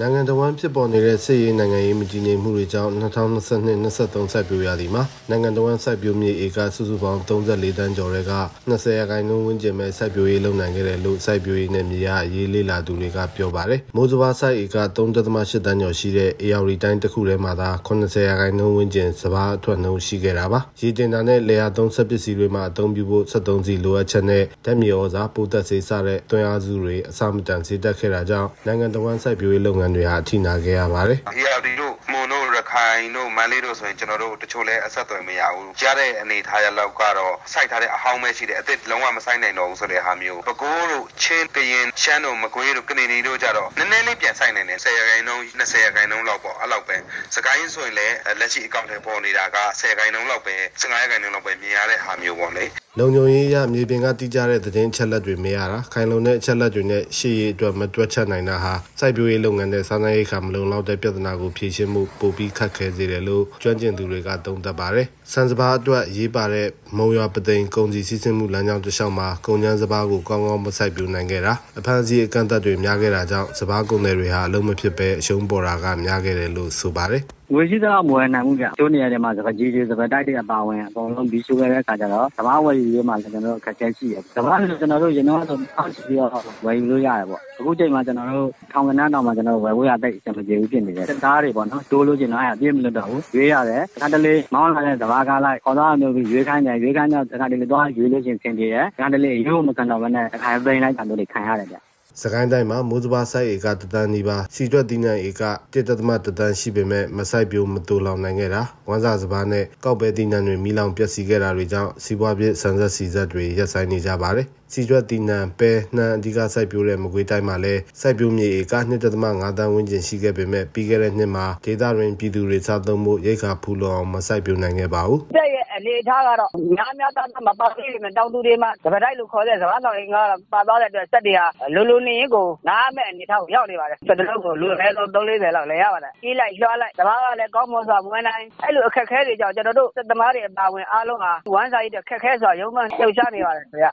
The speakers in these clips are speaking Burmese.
နိုင်ငံတော်ဝန်ဖြစ်ပေါ်နေတဲ့စစ်ရေးနိုင်ငံရေးမတည်ငြိမ်မှုတွေကြောင့်2022-23စိုက်ပျိုးရာသီမှာနိုင်ငံတော်ဝန်စိုက်ပျိုးမြေဧကစုစုပေါင်း34တန်းကျော်တွေက20ရာခိုင်နှုန်းဝန်းကျင်ပဲစိုက်ပျိုးရေးလုပ်နိုင်ခဲ့တယ်လို့စိုက်ပျိုးရေးနဲ့မြေယာအရေးလေ့လာသူတွေကပြောပါတယ်။မိုးစဘာစိုက်ဧက3.8တန်းကျော်ရှိတဲ့အေရီတိုင်းတစ်ခုထဲမှာသာ80ရာခိုင်နှုန်းဝန်းကျင်စဘာအထွက်နှုန်းရှိခဲ့တာပါ။ရေတင်တာနဲ့လေယာသုံးဆက်ပစ္စည်းတွေမှာအသုံးပြုဖို့73စီလိုအပ်ချက်နဲ့ဓာတ်မြေဩဇာပိုးသက်စေးစတဲ့တွန်းအားစုတွေအစမတန်စေတက်ခဲ့တာကြောင့်နိုင်ငံတော်ဝန်စိုက်ပျိုးရေးလုပ်ငန်းတွေဟာအထိနာခဲ့ရပါတယ်။ ARD တို့မွန်တို့ရခိုင်တို့မန္တလေးတို့ဆိုရင်ကျွန်တော်တို့တချို့လဲအဆက်အသွယ်မရဘူးကြားတဲ့အနေထားရလောက်ကတော့စိုက်ထားတဲ့အဟောင်းပဲရှိတယ်အစ်စ်လုံးဝမစိုက်နိုင်တော့ဘူးဆိုတဲ့ဟာမျိုးပဲခူးတို့ချင်းကရင်ရှမ်းတို့မကွေးတို့ကနေနီတို့ကြတော့နည်းနည်းလေးပြန်စိုက်နိုင်တယ်10ရာခိုင်နှုန်း20ရာခိုင်နှုန်းလောက်ပေါ့အဲ့လောက်ပဲစကိုင်းဆိုရင်လည်းလက်ရှိအကောင့်ထဲပေါ်နေတာက10ရာခိုင်နှုန်းလောက်ပဲ15ရာခိုင်နှုန်းလောက်ပဲမြင်ရတဲ့ဟာမျိုးပေါ့လေလုံခြုံရေးရမြေပြင်ကတိကျတဲ့သတင်းချက်လက်တွေမရတာခိုင်လုံတဲ့အချက်လက်တွေနဲ့ရှေ့ရေးအတွက်မတွက်ချက်နိုင်တာဟာစိုက်ပျိုးရေးလုပ်ငန်းနဲ့စားနပ်ရိက္ခာမလုံလောက်တဲ့ပြဿနာကိုဖြေရှင်းမှုပိုပြီးခက်ခဲစေတယ်လို့ကျွမ်းကျင်သူတွေကသုံးသပ်ပါတယ်။စံစဘာအတွက်ရေးပါတဲ့မုံရွာပသိမ်ကုန်စည်စည်းစိမ်မှုလမ်းကြောင်းတစ်လျှောက်မှာကုန်ကျန်းစဘာကိုကောင်းကောင်းမစိုက်ပျိုးနိုင်ခဲ့တာအဖန်စီအကန့်အသတ်တွေများခဲ့တာကြောင့်စဘာကုန်တွေဟာအလုံးမဖြစ်ပဲအရှုံးပေါ်တာကများခဲ့တယ်လို့ဆိုပါတယ်။ ငွေရှိတော့မဝယ်နိုင်ဘူးဗျကျိုးနေရတဲ့မှာစပါးကြီးကြီးစပါးတိုက်တဲ့အပါဝင်အကုန်လုံးပြီးရှိုးခဲ့တဲ့အခါကျတော့စပါးဝယ်ယူရေးမှာလည်းကျွန်တော်တို့အခက်အခဲရှိတယ်စပါးဆိုကျွန်တော်တို့ရင်တော့ဆိုအောက်ပြီးတော့ဝယ်ယူလို့ရတယ်ပေါ့အခုချိန်မှာကျွန်တော်တို့ထောင်ကနန်းတောင်မှာကျွန်တော်တို့ဝယ်ဖို့ရတဲ့စံမပြေဘူးဖြစ်နေတယ်သားတွေပေါ့နော်တိုးလို့ကျင်တော့အဲ့အပြည့်မလွတ်တော့ဘူးရွေးရတယ်တစ်ခါတလေမောင်းလာတဲ့စပါးကားလိုက်ခေါ်သွားမျိုးပြီးရွေးခိုင်းတယ်ရွေးခိုင်းတော့တစ်ခါတလေတော့ရွေးလို့ကျင်ဆင်ပြေတယ်တစ်ခါတလေရိုးမကန်တော့ဘဲနဲ့တစ်ခါပိန်လိုက်တာမျိုးတွေခံရတယ်ဗျ စကိုင်းတိုင်းမှာမိုးစဘာစိုက်ဧကတသန်းနီးပါးစီတွက်တီးနှံဧက1.3တန်းရှိပေမဲ့မစိုက်ပြိုးမတူလောင်နိုင်ခဲ့တာဝမ်းစာစဘာနဲ့ကောက်ပဲတီးနှံတွေမိလောင်ပျက်စီးခဲ့တာတွေကြောင့်စီးပွားဖြစ်ဆန်ဆက်စီဆက်တွေရပ်ဆိုင်းနေကြပါတယ် စီကျွတ်တီနံပဲနှံအဓိကစိုက်ပျိုးတဲ့မကွေးတိုင်းမှာလည်းစိုက်ပျိုးမြေဧက2.5တန်းဝန်းကျင်ရှိခဲ့ပေမဲ့ပြီးခဲ့တဲ့နှစ်မှာဒေသတွင်ပြည်သူတွေစားသုံးမှုရိတ်ခါဖူလုံအောင်မစိုက်ပျိုးနိုင်ခဲ့ပါဘူးတဲ့ရဲ့အနေအထားကတော့များများသားသားမပါသေးဘူးတောင်သူတွေမှာစပတိုက်လို့ခေါ်တဲ့စပန်းတော်ရင်ကပါသွားတဲ့အတွက်စက်တွေကလိုလိုနေရင်ကိုနားမဲ့အနေထားကိုရောက်နေပါတယ်စက်တလုံးကိုလူလဲတော့340လောက်လဲရပါတယ်ကြီးလိုက်လွှားလိုက်စပားကလည်းကောင်းမွန်စွာမွေးနိုင်အဲ့လိုအခက်ခဲတွေကြောင့်ကျွန်တော်တို့စက်သမားတွေအပါဝင်အားလုံးဟာဝမ်းစာရည်တဲ့ခက်ခဲစွာရုံးမှန်လှုပ်ရှားနေပါတယ်ခင်ဗျ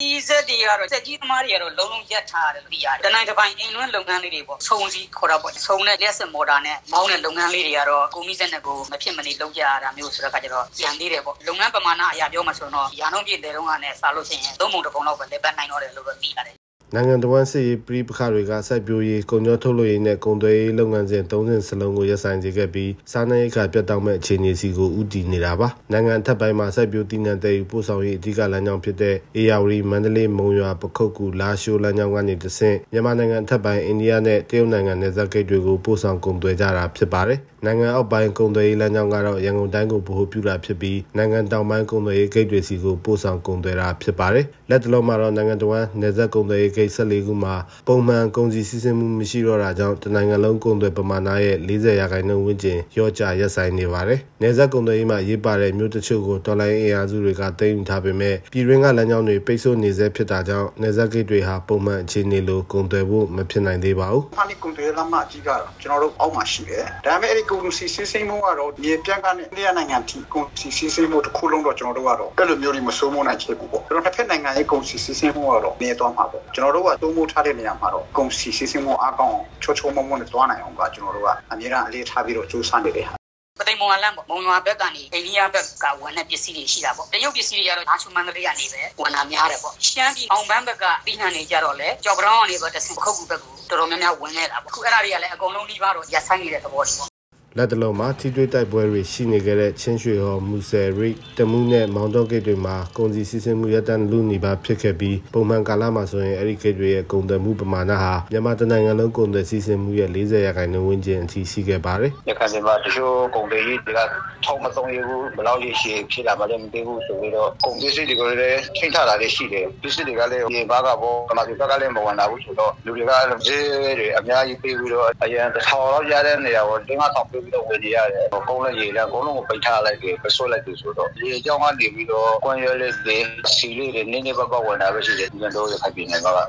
ဒီစက်တွေကတော့စက်ကြီးသမားတွေကတော့လုံးလုံးရက်ထားတယ်လို့သိရတယ်။တနိုင်တစ်ပိုင်းအိမ်လွန်းလုပ်ငန်းလေးတွေပေါ့။ဆုံစီခေါ်တော့ပေါ့။ဆုံနဲ့လက်စမော်တာနဲ့မောင်းတဲ့လုပ်ငန်းလေးတွေကတော့ကိုမီးစက်နဲ့ကိုမဖြစ်မနေလုပ်ကြရတာမျိုးဆိုတော့ခါကျတော့ကြံသေးတယ်ပေါ့။လုပ်ငန်းပမာဏအရာပြောမှဆိုတော့ရာနှုန်းပြည့်တဲ့တုန်းကနဲ့စားလို့ရှိရင်သုံးပုံတစ်ပုံလောက်ပဲလက်ပတ်နိုင်တော့တယ်လို့တော့သိရတယ် နိုင်ငံတော်ဝန်စစ်ရေးပြည်ပခါတွေကစိုက်ပျိုးရေးကုန်ကျော်ထုတ်လုပ်ရေးနဲ့ကုန်သွယ်ရေးလုပ်ငန်းစဉ်သုံးစဉ်စလုံးကိုရပ်ဆိုင်စေခဲ့ပြီးစားနပ်ရိက္ခာပြတ်တောက်မဲ့အခြေအနေစီကိုဥတည်နေတာပါနိုင်ငံထပ်ပိုင်းမှာစိုက်ပျိုးတည်နှံတဲ့ပို့ဆောင်ရေးအဓိကလမ်းကြောင်းဖြစ်တဲ့အေယာဝတီမန္တလေးမုံရွာပခုတ်ကူလာရှိုးလမ်းကြောင်းကနေတဆင့်မြန်မာနိုင်ငံထပ်ပိုင်းအိန္ဒိယနဲ့တရုတ်နိုင်ငံနယ်စပ်ဂိတ်တွေကိုပို့ဆောင်ကုန်သွယ်ကြတာဖြစ်ပါတယ်နိုင်ငံအောက်ပိုင်းကုန်သွယ်ရေးလမ်းကြောင်းကတော့ရန်ကုန်တိုင်းကိုဗဟိုပြုတာဖြစ်ပြီးနိုင်ငံတောင်ပိုင်းကုန်သွယ်ရေးဂိတ်တွေစီကိုပို့ဆောင်ကုန်သွယ်တာဖြစ်ပါတယ် လက်တလုံးမှာတော့နိုင်ငံတော်ဝန်နယ်စပ်ကုန်သွယ်ရေးဂိတ်14ခုမှာပုံမှန်ကုန်စည်စီးဆင်းမှုမရှိတော့တာကြောင့်တနိုင်ငံလုံးကုန်သွယ်ပမာဏရဲ့40ရာခိုင်နှုန်းဝန်းကျင်ရော့ကျရပ်ဆိုင်နေပါတယ်နယ်စပ်ကုန်သွယ်ရေးမှာရေးပါတဲ့မြို့တချို့ကိုတော်လိုင်းအင်အားစုတွေကသိမ်းယူထားပေမဲ့ပြည်တွင်းကလမ်းကြောင်းတွေပိတ်ဆို့နေဆဲဖြစ်တာကြောင့်နယ်စပ်ဂိတ်တွေဟာပုံမှန်အခြေအနေလိုကုန်သွယ်ဖို့မဖြစ်နိုင်သေးပါဘူးဖာနီကွန်တယ်လမ်းမအကြီးကတော့ကျွန်တော်တို့အောက်မှာရှိတယ်ဒါပေမဲ့အဲ့ဒီကုန်စီစီစိမ့်မှုကတော့မြေပြန့်ကနေအိန္ဒိယနိုင်ငံထိကုန်စီစီစိမ့်မှုတစ်ခုလုံးတော့ကျွန်တော်တို့ကတော့အဲ့လိုမျိုးတွေမစိုးမိုးနိုင်ချေဘူးပေါ့ကျွန်တော်တစ်ဖက်နိုင်ငံရဲ့ကုန်စီစီစိမ့်မှုကတော့နေသွားမှာပေါ့ကျွန်တော်တို့ကသုံးဖို့ထားတဲ့နေရာမှာတော့ကုန်စီစီစိမ့်မှုအားကောင်းအောင်ချိုးချိုးမုံမုံနဲ့သွားနိုင်အောင်ကကျွန်တော်တို့ကအများအားအလေးထားပြီးတော့စူးစမ်းနေတဲ့ဟာ။ပသိမ်မုံလမ်းပေါ့။မုံရွာဘက်ကနေအိန္ဒိယဘက်ကဝန်တဲ့ပစ္စည်းတွေရှိတာပေါ့။တရုတ်ပစ္စည်းတွေကတော့နာချူမန္တလေးကနေပဲဝန်တာများတယ်ပေါ့။ရှမ်းပြည်အောင်ဘန်းဘက်ကပြည်နှံနေကြတော့လေကြော်ပရောင်းကနေပဲတစ်ဆင့်ခုတ်ကူဘက်ကိုတော်တော်များများဝင်နေတာပေါ့။အခုအဲ့ဒါတွေကလည်းအကုန်လုံးနှီးပါတော့ရပ်ဆိုင်နေတဲ့သဘောတွေပေါ့ လက်တလုံးမှာထိတွေ့တိုက်ပွဲတွေရှိနေကြတဲ့ချင်းရွှေဟော်မူဆယ်ရိတ်တမူးနဲ့မောင်တော့ဂိတ်တွေမှာကုန်စည်စီးဆင်းမှုရပ်တန့်လူနေပါဖြစ်ခဲ့ပြီးပုံမှန်ကာလမှာဆိုရင်အဲ့ဒီဂိတ်တွေရဲ့ကုန်သွယ်မှုပမာဏဟာမြန်မာတနိုင်ငံလုံးကုန်သွယ်စီးဆင်းမှုရဲ့40ရာခိုင်နှုန်းဝန်းကျင်အထိရှိခဲ့ပါတယ်ရခိုင်ပြည်မှာတချို့ကုန်တွေကြီးတွေကထောက်မသုံးရဘူးဘယ်လောက်ရရှိဖြစ်လာမှလည်းမသိဘူးဆိုပြီးတော့ကုန်ပစ္စည်းတွေကိုလည်းထိထတာလည်းရှိတယ်ပစ္စည်းတွေကလည်းဒီဘာကဘောကမာစီဘက်ကလည်းမဝင်လာဘူးဆိုတော့လူတွေကလည်းဈေးတွေအများကြီးပေးပြီးတော့အရင်တစ်ထောင်လောက်ရတဲ့နေရာကိုတင်းငါဆောင်ပေးပြီးတော့ဝယ်နေရတယ်ကုန်းလည်းရေလည်းအကုန်လုံးကိုပိတ်ထားလိုက်တယ်ပဆွတ်လိုက်တယ်ဆိုတော့ဒီအကြောင်းကနေပြီးတော့ကွန်ရက်လေးတွေစီလေးတွေနည်းနည်းပါးပါးဝင်လာပဲရှိတယ်ဒီကတော့ရခိုင်ပြည်နယ်မှာ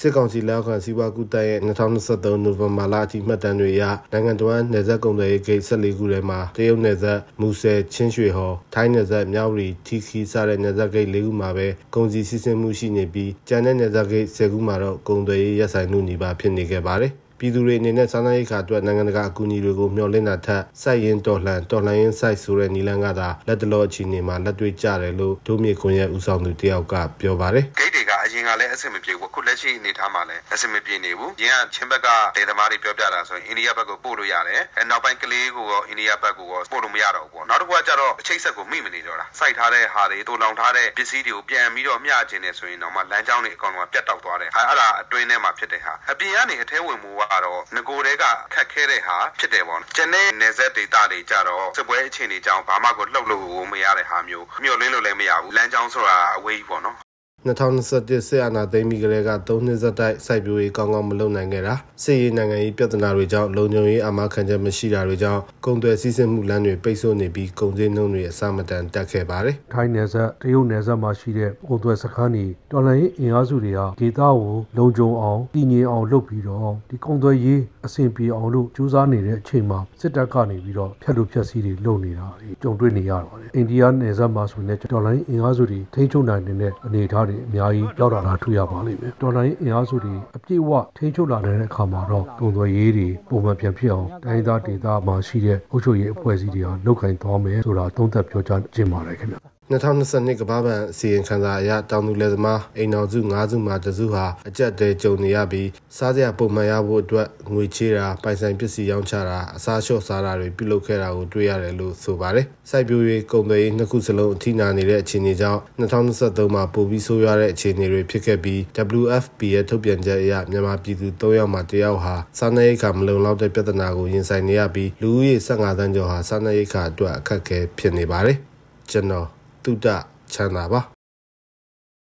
စစ်ကောင်စီလက်အောက်ခံစီးပွားကူတက်ရဲ့2023နိုဝင်ဘာလအထိမှတ်တမ်းတွေအရနိုင်ငံတော်နယ်စပ်ကုန်သွယ်ရေးဂိတ်14ခုထဲမှာတရုတ်နယ်စပ်မူဆယ်ချင်းရွှေဟော်ထိုင်းနယ်စပ်မြောက်ရီထီခီစတဲ့နယ်စပ်ဂိတ်၄ခုမှာပဲကုန်စည်စီးဆင်းမှုရှိနေပြီးကျန်တဲ့နယ်စပ်ဂိတ်10ခုမှာတော့ကုန်သွယ်ရေးရပ်ဆိုင်မှုနေပါဖြစ်နေခဲ့ပါတယ်။ ပြည်သူတွေအနေနဲ့စားနပ်ရိက္ခာအတွက်နိုင်ငံတကာအကူအညီတွေကိုမျှော်လင့်တာထက်စိုက်ရင်တော်လှန်တော်လှန်ရင်စိုက်ဆိုတဲ့နီလန်းကသာလက်တလောအခြေအနေမှာလက်တွေ့ကျတယ်လို့ဒုမြေခွန်ရဲ့ဦးဆောင်သူတယောက်ကပြောပါတယ်ဂိတ်တွေက အရင်ကလည်းအဆင်မပြေဘူးအခုလက်ရှိအနေထားမှာလည်းအဆင်မပြေနေဘူး။ရင်းကချင်းဘက်ကဒေသမားတွေပြောပြတာဆိုရင်အိန္ဒိယဘက်ကိုပို့လို့ရတယ်။အဲနောက်ပိုင်းကလေးကိုရောအိန္ဒိယဘက်ကိုရောပို့လို့မရတော့ဘူးပေါ့။နောက်တစ်ခုကကျတော့အချိတ်ဆက်ကိုမိမနေတော့တာ။စိုက်ထားတဲ့ဟာတွေတူလောင်ထားတဲ့ပစ္စည်းတွေကိုပြန်ပြီးတော့မျှခြင်းနေဆိုရင်တော့မှလမ်းကြောင်းတွေအကောင်လုံးကပြတ်တောက်သွားတယ်။အဲအဲ့ဒါအတွင်းထဲမှာဖြစ်တဲ့ဟာအပြင်ကနေအထဲဝင်မှုကတော့ငကိုတွေကခက်ခဲတဲ့ဟာဖြစ်တယ်ပေါ့။ကျန်တဲ့နေဆက်ဒေတာတွေကြတော့စစ်ပွဲအခြေအနေကြောင့်ဘာမှကိုလှုပ်လို့မရတဲ့ဟာမျိုးမျှော်လင့်လို့လည်းမရဘူး။လမ်းကြောင်းဆိုတာအဝေးကြီးပေါ့နော် 2021စစ်အာဏာသိမ်းပြီးကလေးက3နှစ်ဆက်တိုက်စိုက်ပျိုးရေးကောင်းကောင်းမလုပ်နိုင်ခဲ့တာစစ်ရေးနိုင်ငံရေးပြဿနာတွေကြောင့်လုံခြုံရေးအမခံချက်မရှိတာတွေကြောင့်ကုန်သွယ်စည်းစိမ်မှုလမ်းတွေပိတ်ဆို့နေပြီးကုန်စည်နှုန်းတွေအဆမတန်တက်ခဲ့ပါတယ်ထိုင်းနယ်စပ်တရုတ်နယ်စပ်မှာရှိတဲ့ပုံသွဲစခန်းတွေတော်လှန်ရေးအင်အားစုတွေဟာဒေသကိုလုံခြုံအောင်တည်ငြိမ်အောင်လုပ်ပြီးတော့ဒီကုန်သွယ်ရေး အဆင်ပြေအောင်လို့ကြိုးစားနေတဲ့အချိန်မှာစစ်တပ်ကနေပြီးတော့ဖျက်လို့ဖျက်ဆီးတွေလုပ်နေတာတွေကြုံတွေ့နေရပါတယ်အိန္ဒိယနယ်စပ်မှာဆိုရင်တော်လှန်ရေးအင်အားစုတွေထိန်းချုပ်နိုင်တဲ့အနေအထားတွေအများကြီးရောက်လာတာတွေ့ရပါလိမ့်မယ်တော်လှန်ရေးအင်အားစုတွေအပြည့်အဝထိန်းချုပ်လာတဲ့အခါမှာတော့ကုန်သွယ်ရေးတွေပုံမှန်ပြန်ဖြစ်အောင်တိုင်းဒေသဒေသမှာရှိတဲ့အုပ်ချုပ်ရေးအဖွဲ့အစည်းတွေဟာလုပ်ကင်သွားမယ်ဆိုတာသုံးသပ်ပြောကြားခြင်းပါတယ်ခင်ဗျ 2022ကမ္ဘာ့ဘဏ်အစီရင်ခံစာအရတောင်သူလယ်သမားအိမ်တော်စု9စုမှာတစုဟာအကြက်တဲကြုံနေရပြီးစားစရာပုံမှန်ရဖို့အတွက်ငွေချေးတာပိုင်ဆိုင်ပစ္စည်းရောင်းချတာအစားလျှော့စားတာတွေပြုလုပ်ခဲ့တာကိုတွေ့ရတယ်လို့ဆိုပါတယ်။စိုက်ပျိုးရေးကုန်သွယ်ရေးနှစ်ခုစလုံးအထိနာနေတဲ့အခြေအနေကြောင့်2023မှာပိုပြီးဆိုးရွားတဲ့အခြေအနေတွေဖြစ်ခဲ့ပြီး WFP ရဲ့ထုတ်ပြန်ချက်အရမြန်မာပြည်သူ3ယောက်မှာ1ယောက်ဟာစားနပ်ရိက္ခာမလုံလောက်တဲ့ပြဿနာကိုရင်ဆိုင်နေရပြီးလူဦးရေ15သန်းကျော်ဟာစားနပ်ရိက္ခာအတွက်အခက်အခဲဖြစ်နေပါတယ်။ကျွန်တော် တုဒ္ဒချမ်းသာပါ